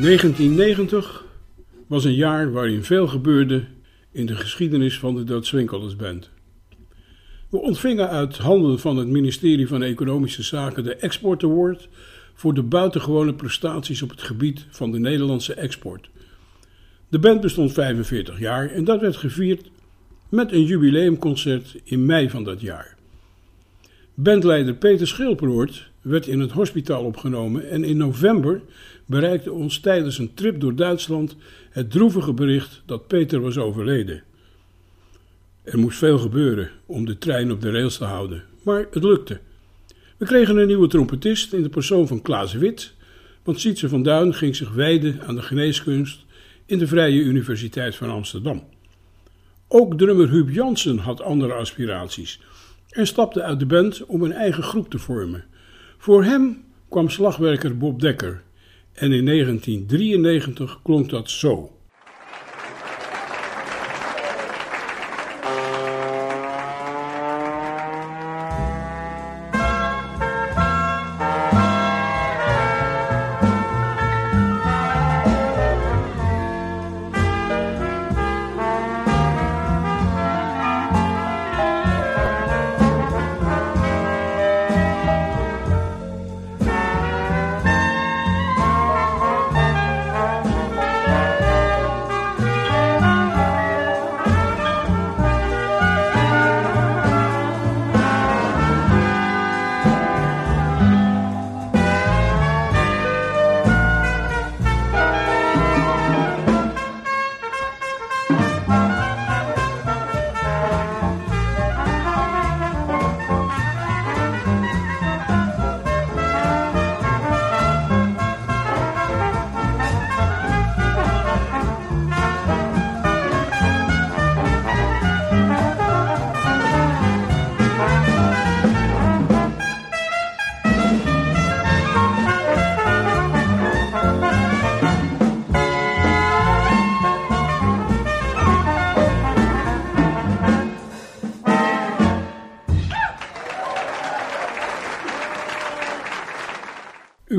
1990 was een jaar waarin veel gebeurde in de geschiedenis van de Doodswinkelers Band. We ontvingen uit handen van het ministerie van Economische Zaken de Export Award voor de buitengewone prestaties op het gebied van de Nederlandse export. De band bestond 45 jaar en dat werd gevierd met een jubileumconcert in mei van dat jaar. Bandleider Peter Schilperoort werd in het hospitaal opgenomen en in november bereikte ons tijdens een trip door Duitsland het droevige bericht dat Peter was overleden. Er moest veel gebeuren om de trein op de rails te houden, maar het lukte. We kregen een nieuwe trompetist in de persoon van Klaas Wit, want Sietse van Duin ging zich wijden aan de geneeskunst in de Vrije Universiteit van Amsterdam. Ook drummer Huub Jansen had andere aspiraties en stapte uit de band om een eigen groep te vormen. Voor hem kwam slagwerker Bob Dekker en in 1993 klonk dat zo.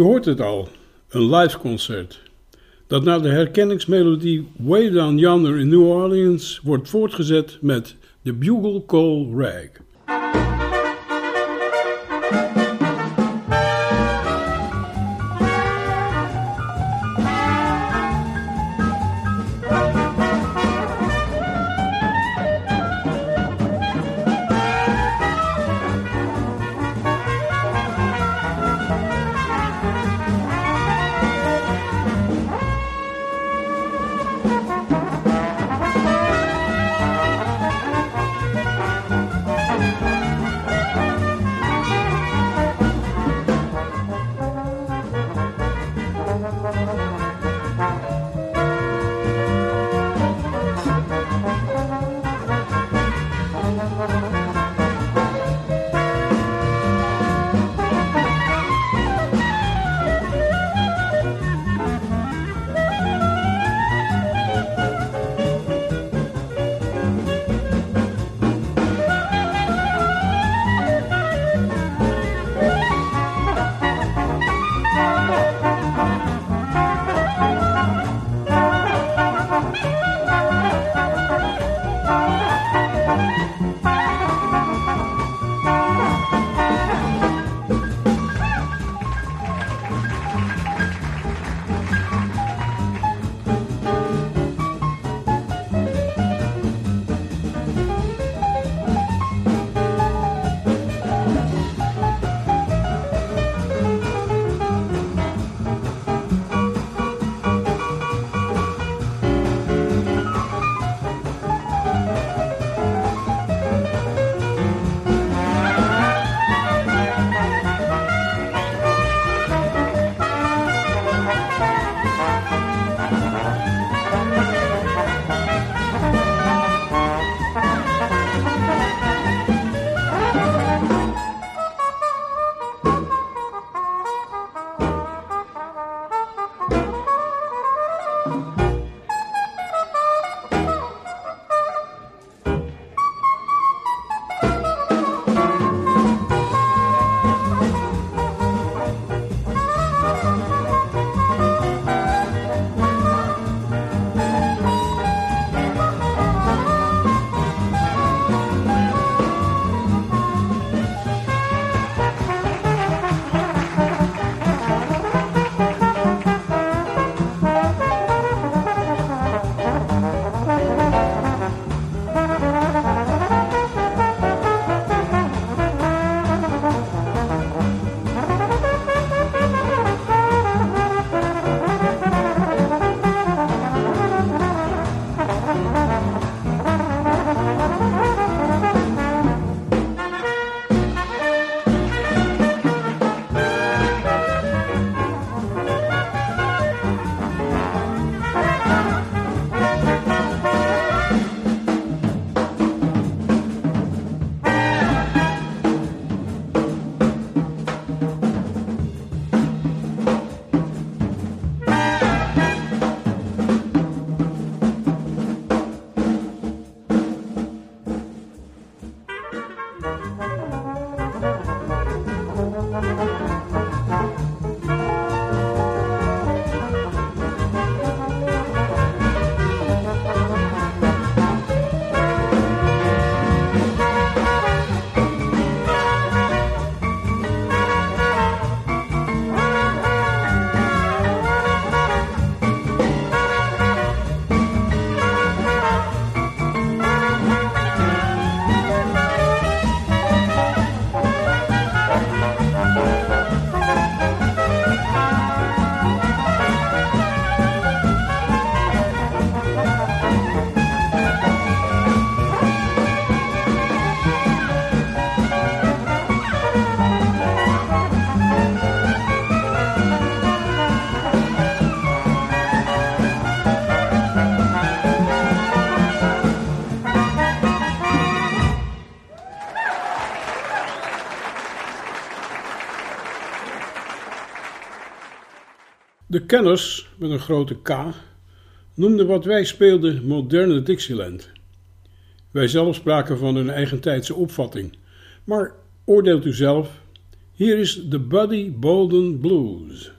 U hoort het al, een live concert. Dat na de herkenningsmelodie Way Down Yonder in New Orleans wordt voortgezet met The Bugle Call Rag. Kenners, met een grote K, noemden wat wij speelden moderne Dixieland. Wij zelf spraken van een eigentijdse opvatting. Maar oordeelt u zelf. Hier is de Buddy Bolden Blues.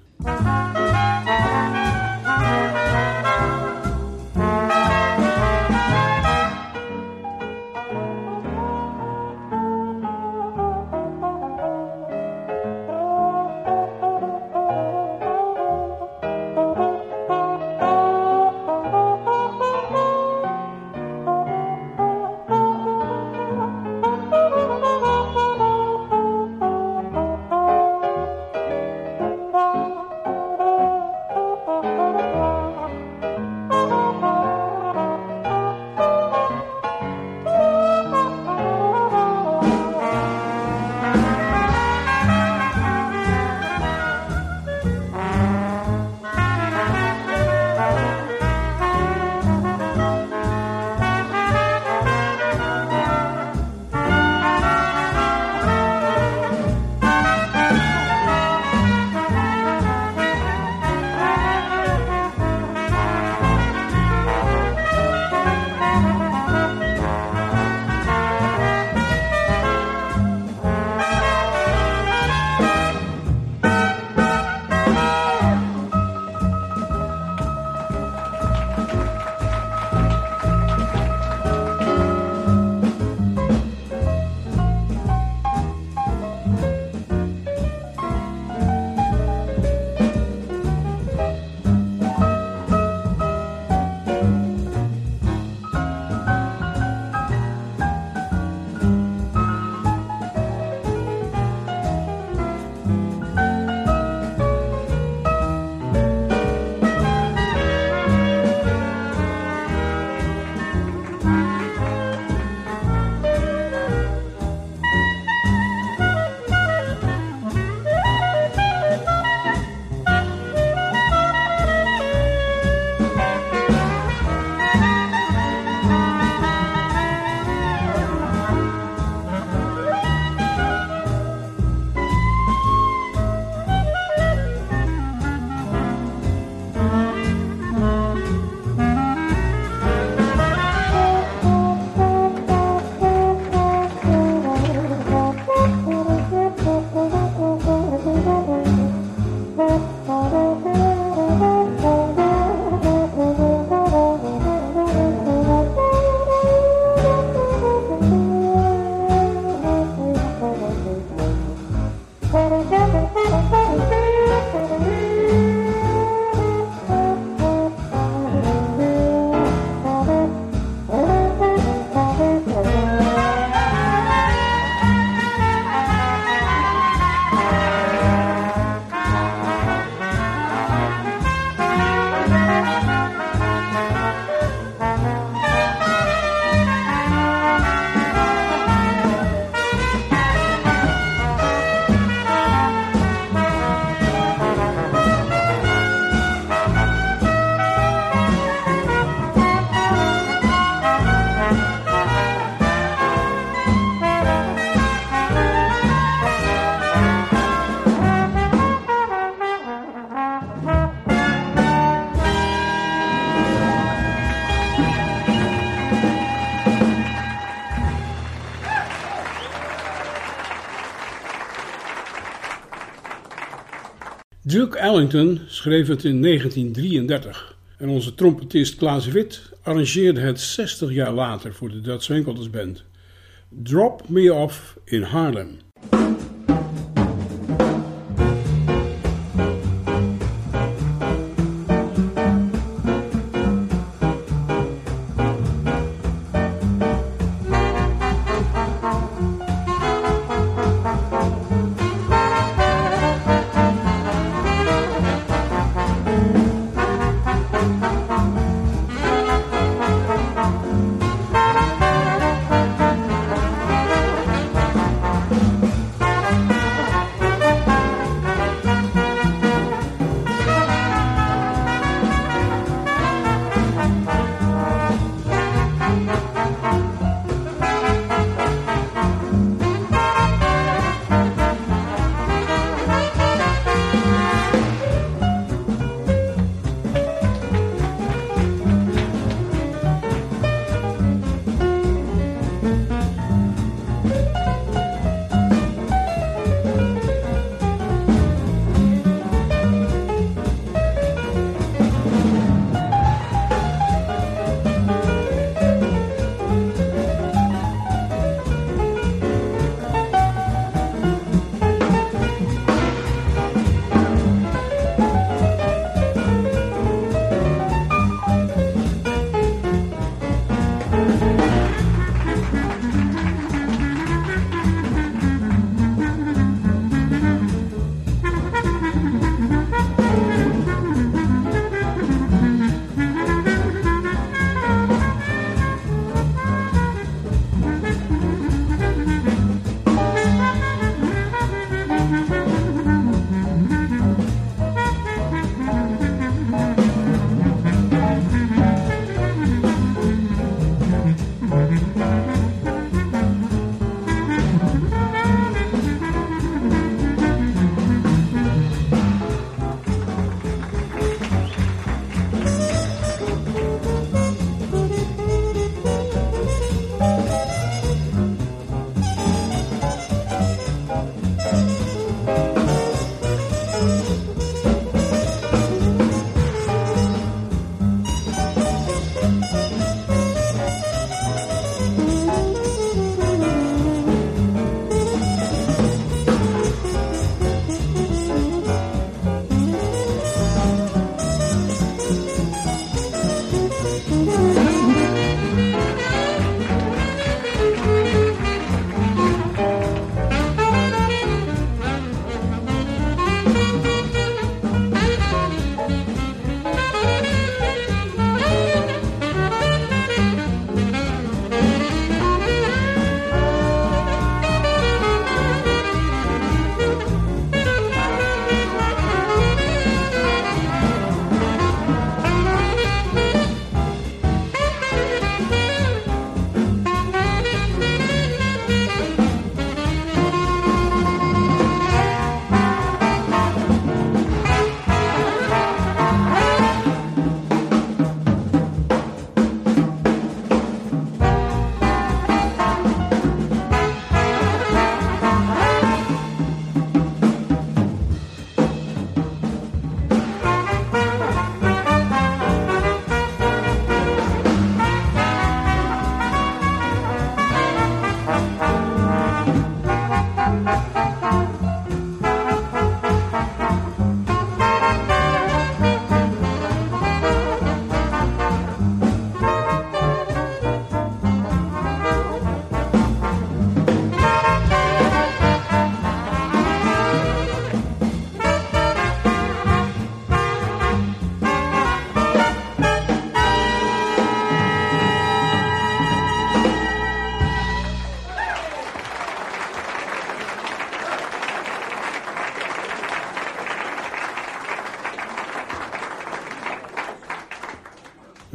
Duke Ellington schreef het in 1933 en onze trompetist Klaas Wit arrangeerde het 60 jaar later voor de Dutch Winkelers Band. Drop Me Off in Harlem.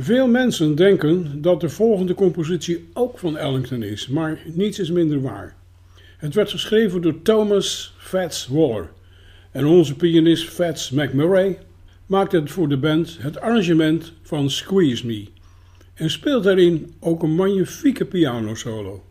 Veel mensen denken dat de volgende compositie ook van Ellington is, maar niets is minder waar. Het werd geschreven door Thomas Fats Waller en onze pianist Fats McMurray maakt het voor de band het arrangement van Squeeze Me en speelt daarin ook een magnifieke pianosolo.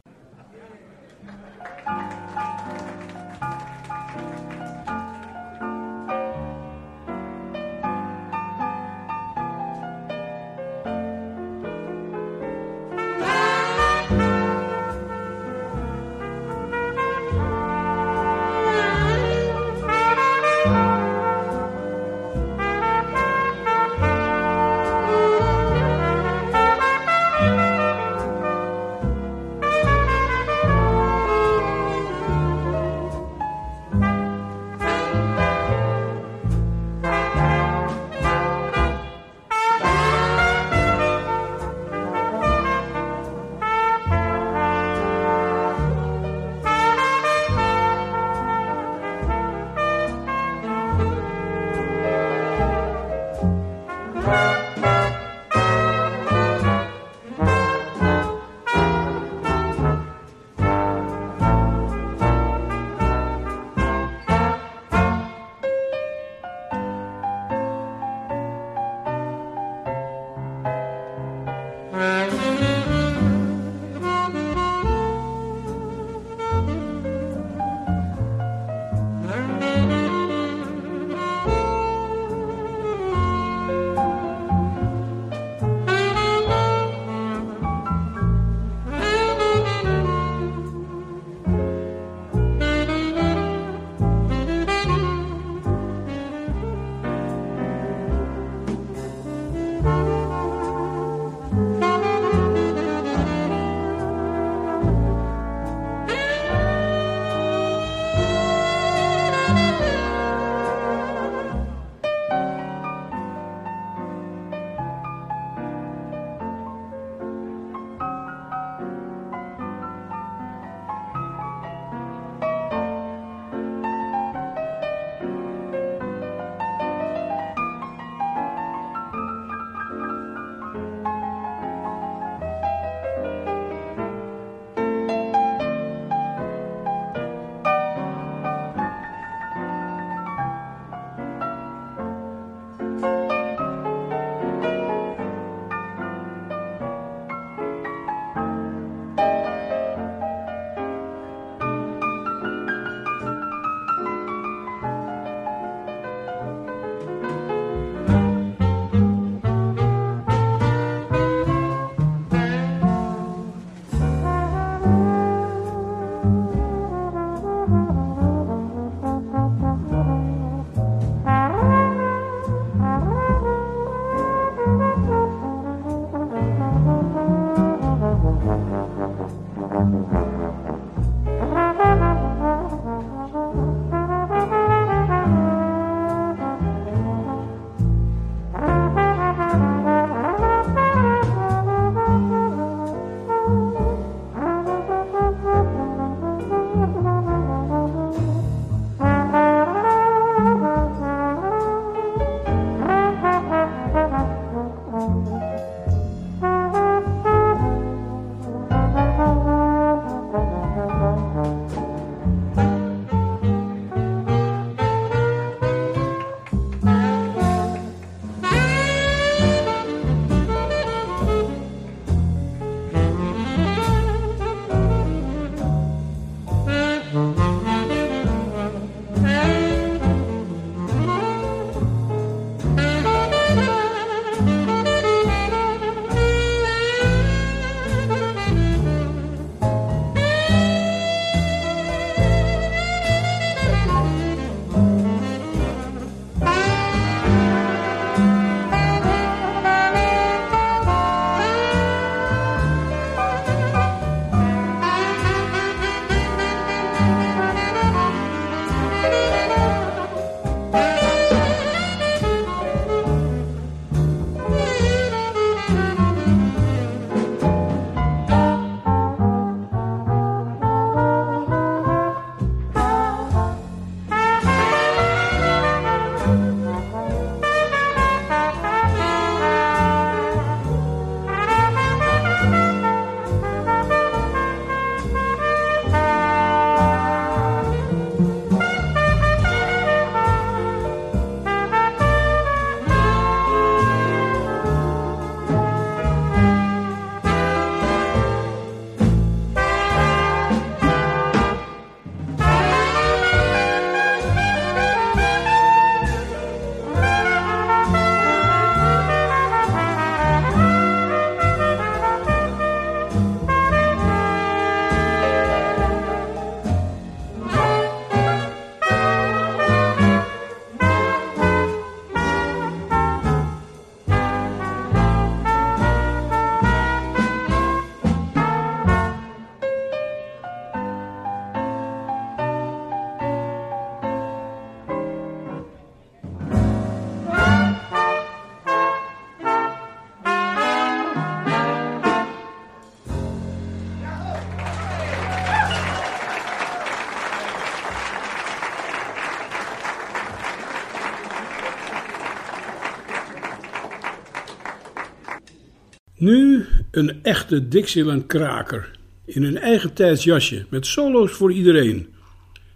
Een echte Dixieland kraker in een eigen tijds jasje met solo's voor iedereen.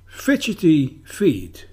Fidgety Feet.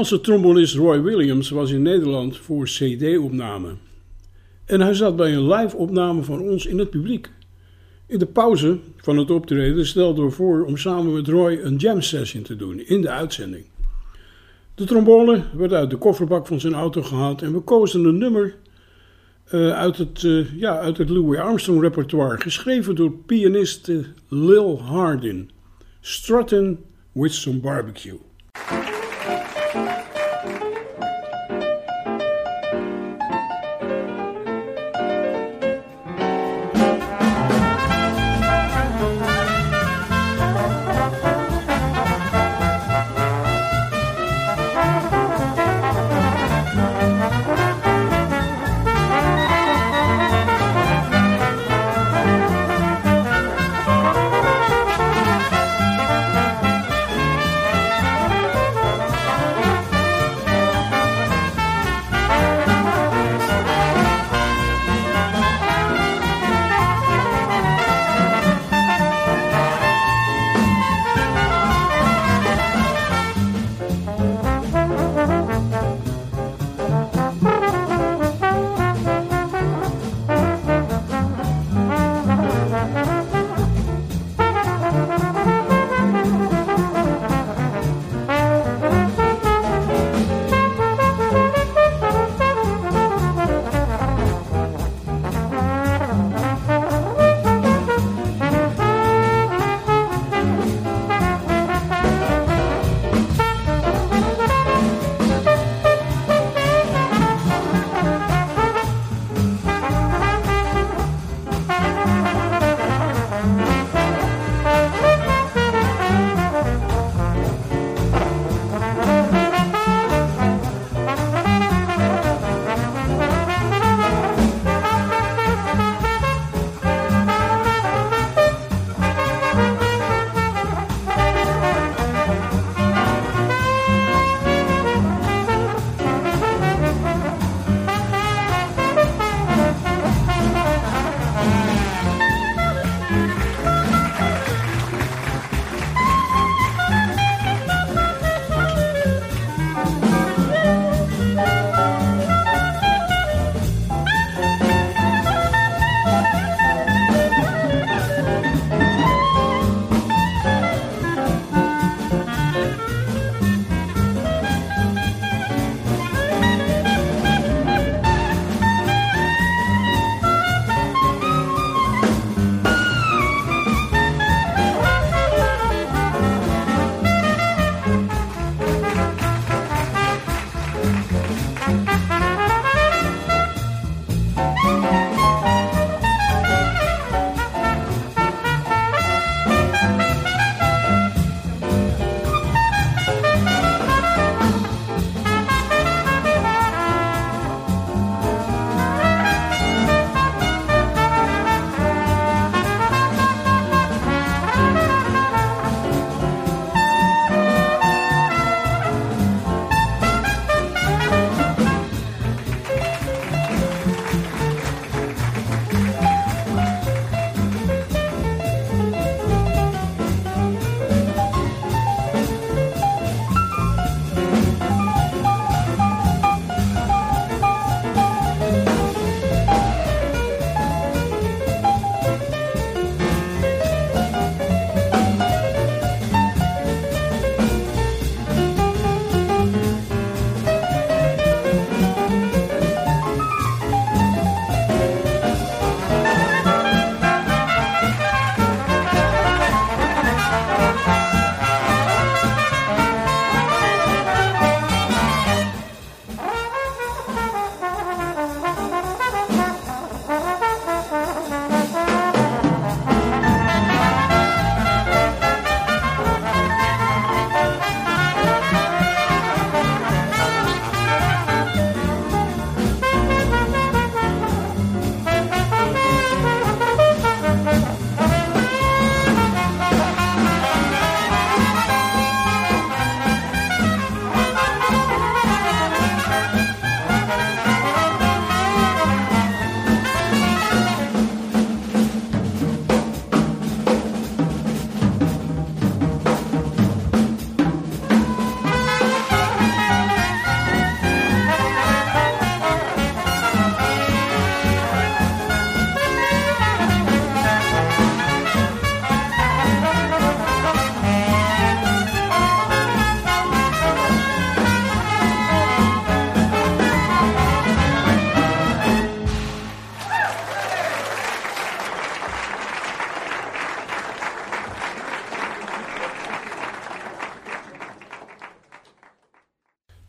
Engelse trombonist Roy Williams was in Nederland voor CD-opname. En hij zat bij een live-opname van ons in het publiek. In de pauze van het optreden stelde we voor om samen met Roy een jam session te doen in de uitzending. De trombone werd uit de kofferbak van zijn auto gehaald en we kozen een nummer uh, uit, het, uh, ja, uit het Louis Armstrong repertoire, geschreven door pianiste Lil Hardin. Strutting with some barbecue. Thank you.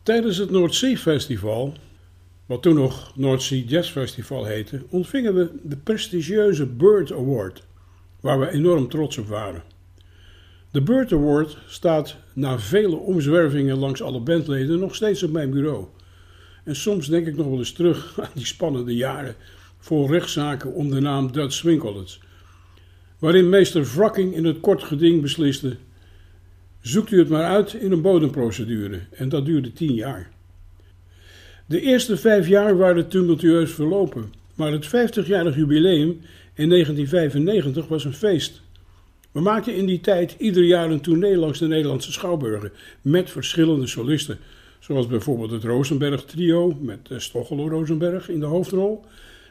Tijdens het Noordzee Festival, wat toen nog Noordzee Jazz Festival heette, ontvingen we de prestigieuze Bird Award, waar we enorm trots op waren. De Bird Award staat na vele omzwervingen langs alle bandleden nog steeds op mijn bureau. En soms denk ik nog wel eens terug aan die spannende jaren vol rechtszaken om de naam Dutch Swing waarin meester Wracking in het kort geding besliste: zoekt u het maar uit in een bodemprocedure, en dat duurde tien jaar. De eerste vijf jaar waren tumultueus verlopen, maar het 50-jarig jubileum in 1995 was een feest. We maakten in die tijd ieder jaar een tournee langs de Nederlandse schouwburgen met verschillende solisten, zoals bijvoorbeeld het Rosenberg Trio met uh, Stochelo Rosenberg in de hoofdrol.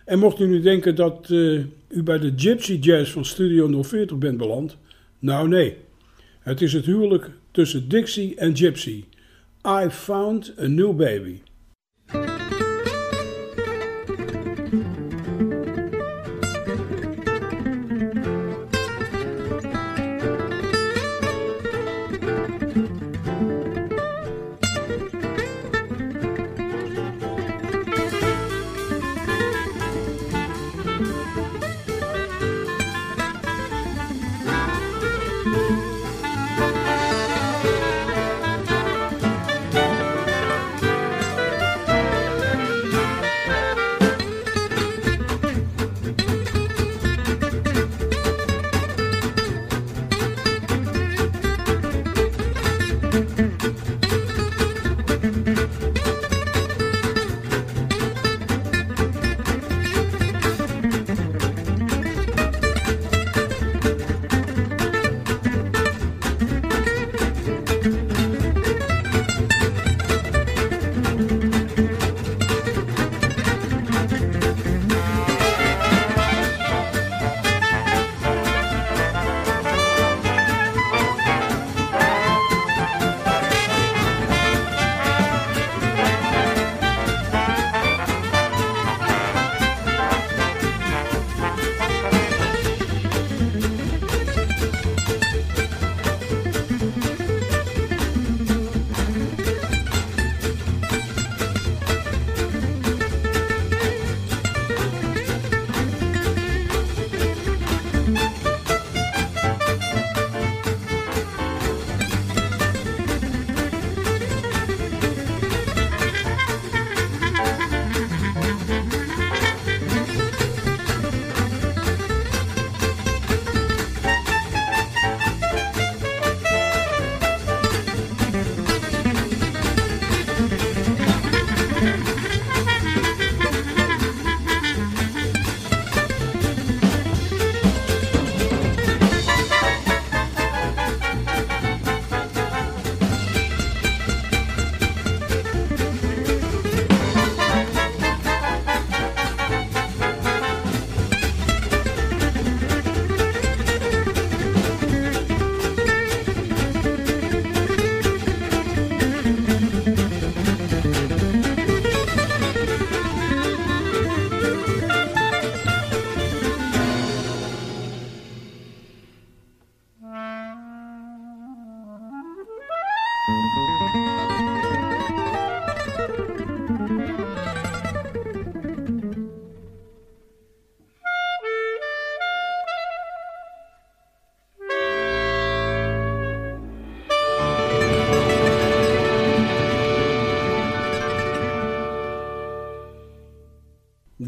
En mocht u nu denken dat uh, u bij de Gypsy Jazz van Studio 040 bent beland, nou nee. Het is het huwelijk tussen Dixie en Gypsy. I found a new baby.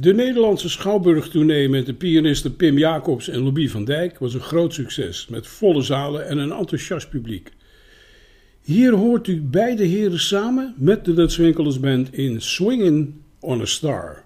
De Nederlandse Schouwburgtournee met de pianisten Pim Jacobs en Lobie van Dijk was een groot succes met volle zalen en een enthousiast publiek. Hier hoort u beide heren samen met de Dutch in Swingin' on a Star.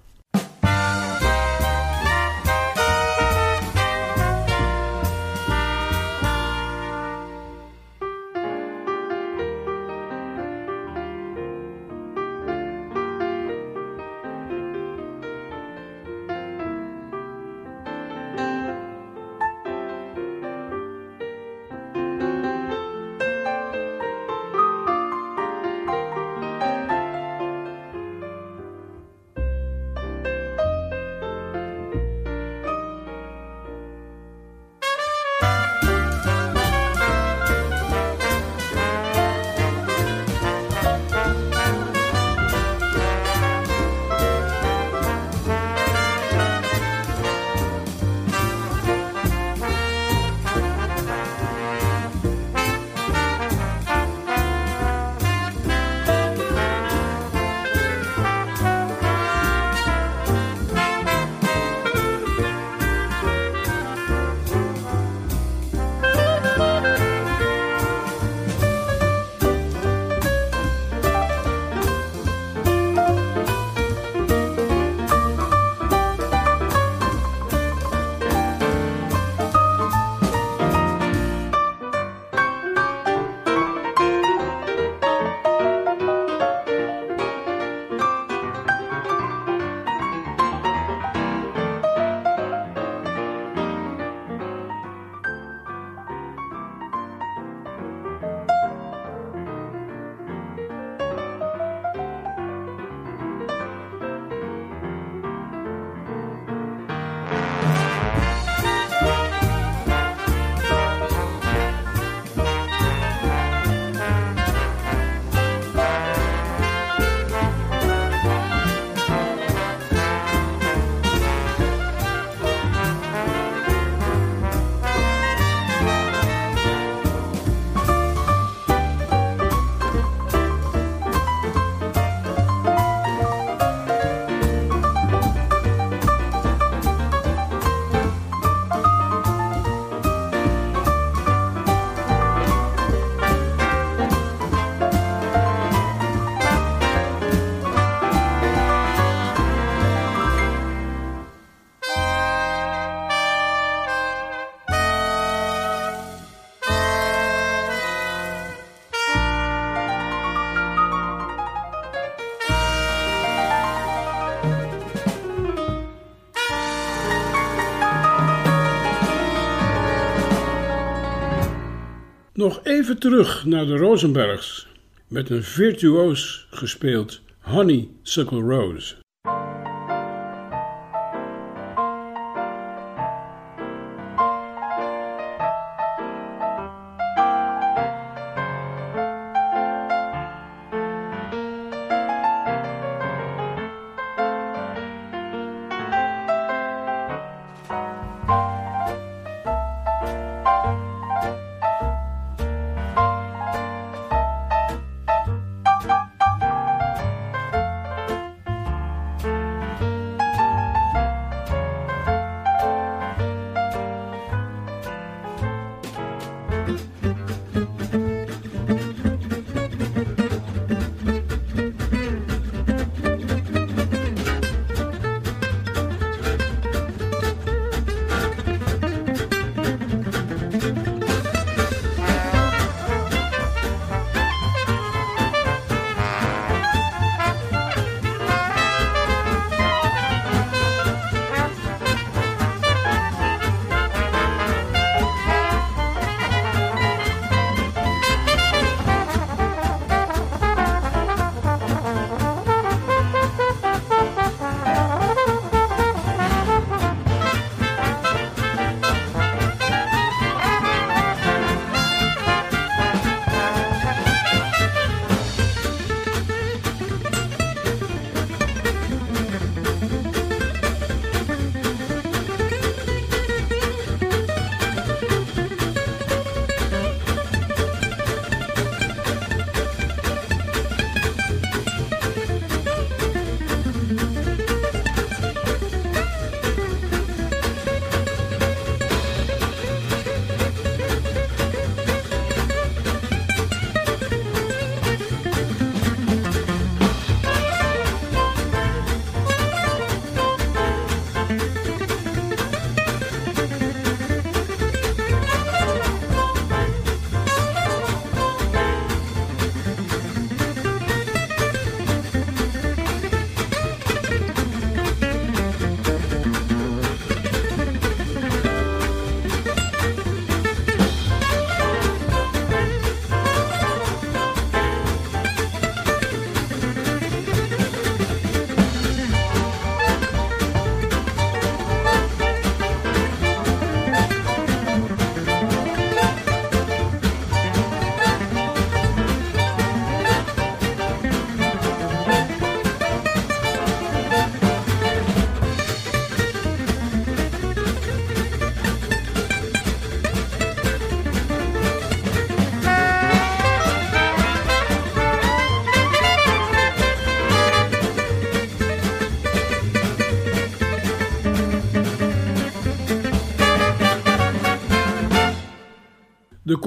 Nog even terug naar de Rosenbergs met een virtuoos gespeeld Honeysuckle Rose.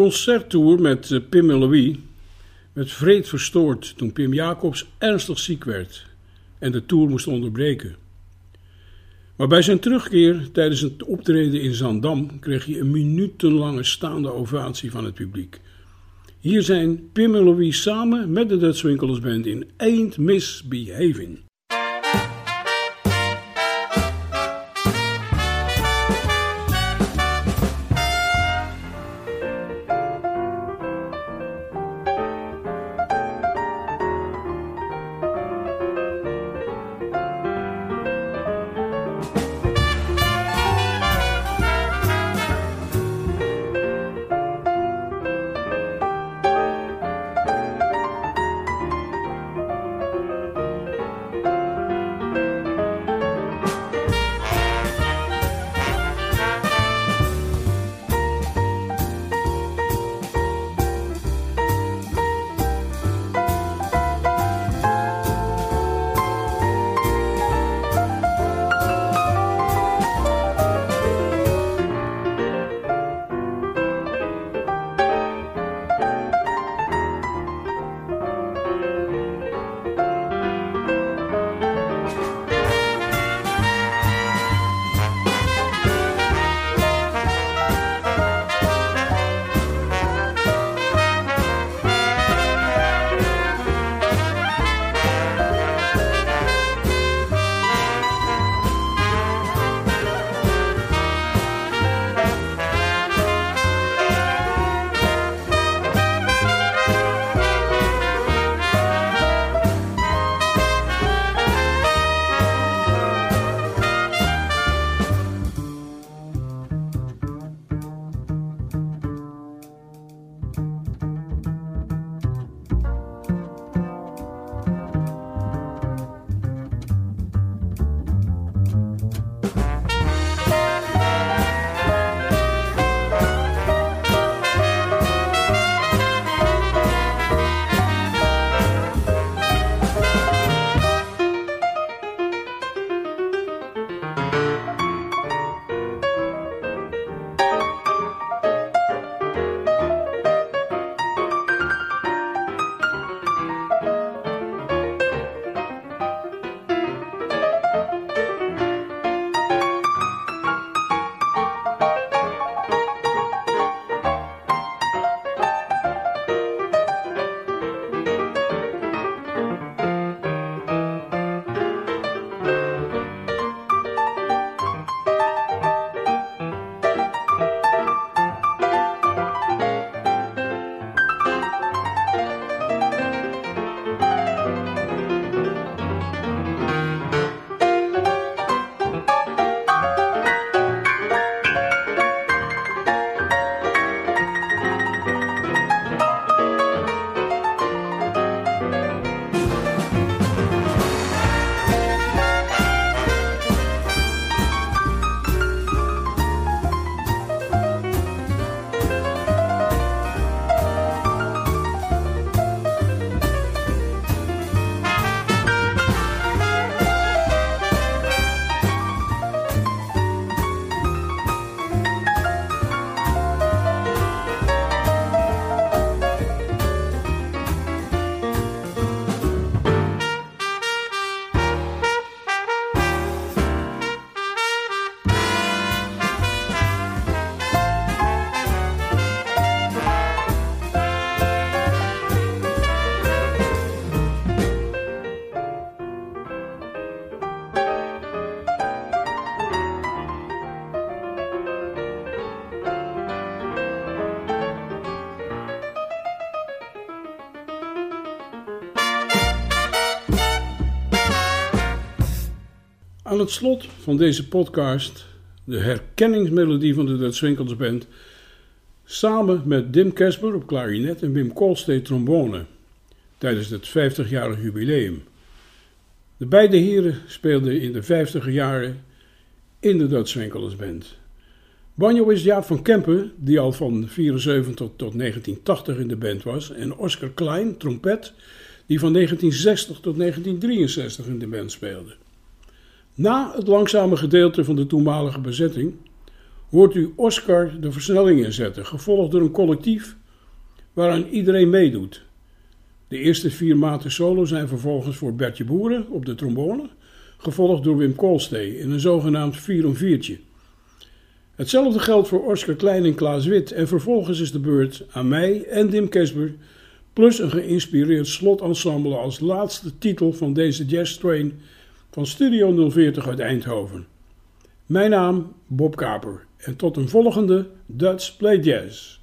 Concerttour met eh, Pim en Louis werd vreed verstoord toen Pim Jacobs ernstig ziek werd en de tour moest onderbreken. Maar bij zijn terugkeer tijdens het optreden in Zandam kreeg hij een minutenlange staande ovatie van het publiek. Hier zijn Pim en Louis samen met de Dutch in Ain't Misbehaving. Het slot van deze podcast de herkenningsmelodie van de Dutch Band, samen met Dim Kesper op klarinet en Wim Koolstee trombone, tijdens het 50-jarig jubileum. De beide heren speelden in de 50 jaren in de Dutch Band. Banjo is Jaap van Kempen, die al van 74 tot 1980 in de band was, en Oscar Klein, trompet, die van 1960 tot 1963 in de band speelde. Na het langzame gedeelte van de toenmalige bezetting hoort u Oscar de versnelling inzetten, gevolgd door een collectief waaraan iedereen meedoet. De eerste vier maten solo zijn vervolgens voor Bertje Boeren op de trombone, gevolgd door Wim Koolstee in een zogenaamd 4 om 4 Hetzelfde geldt voor Oscar Klein en Klaas Wit en vervolgens is de beurt aan mij en Dim Kesper, plus een geïnspireerd slotensemble als laatste titel van deze jazz train van Studio 040 uit Eindhoven. Mijn naam Bob Kaper en tot een volgende Dutch Play Jazz.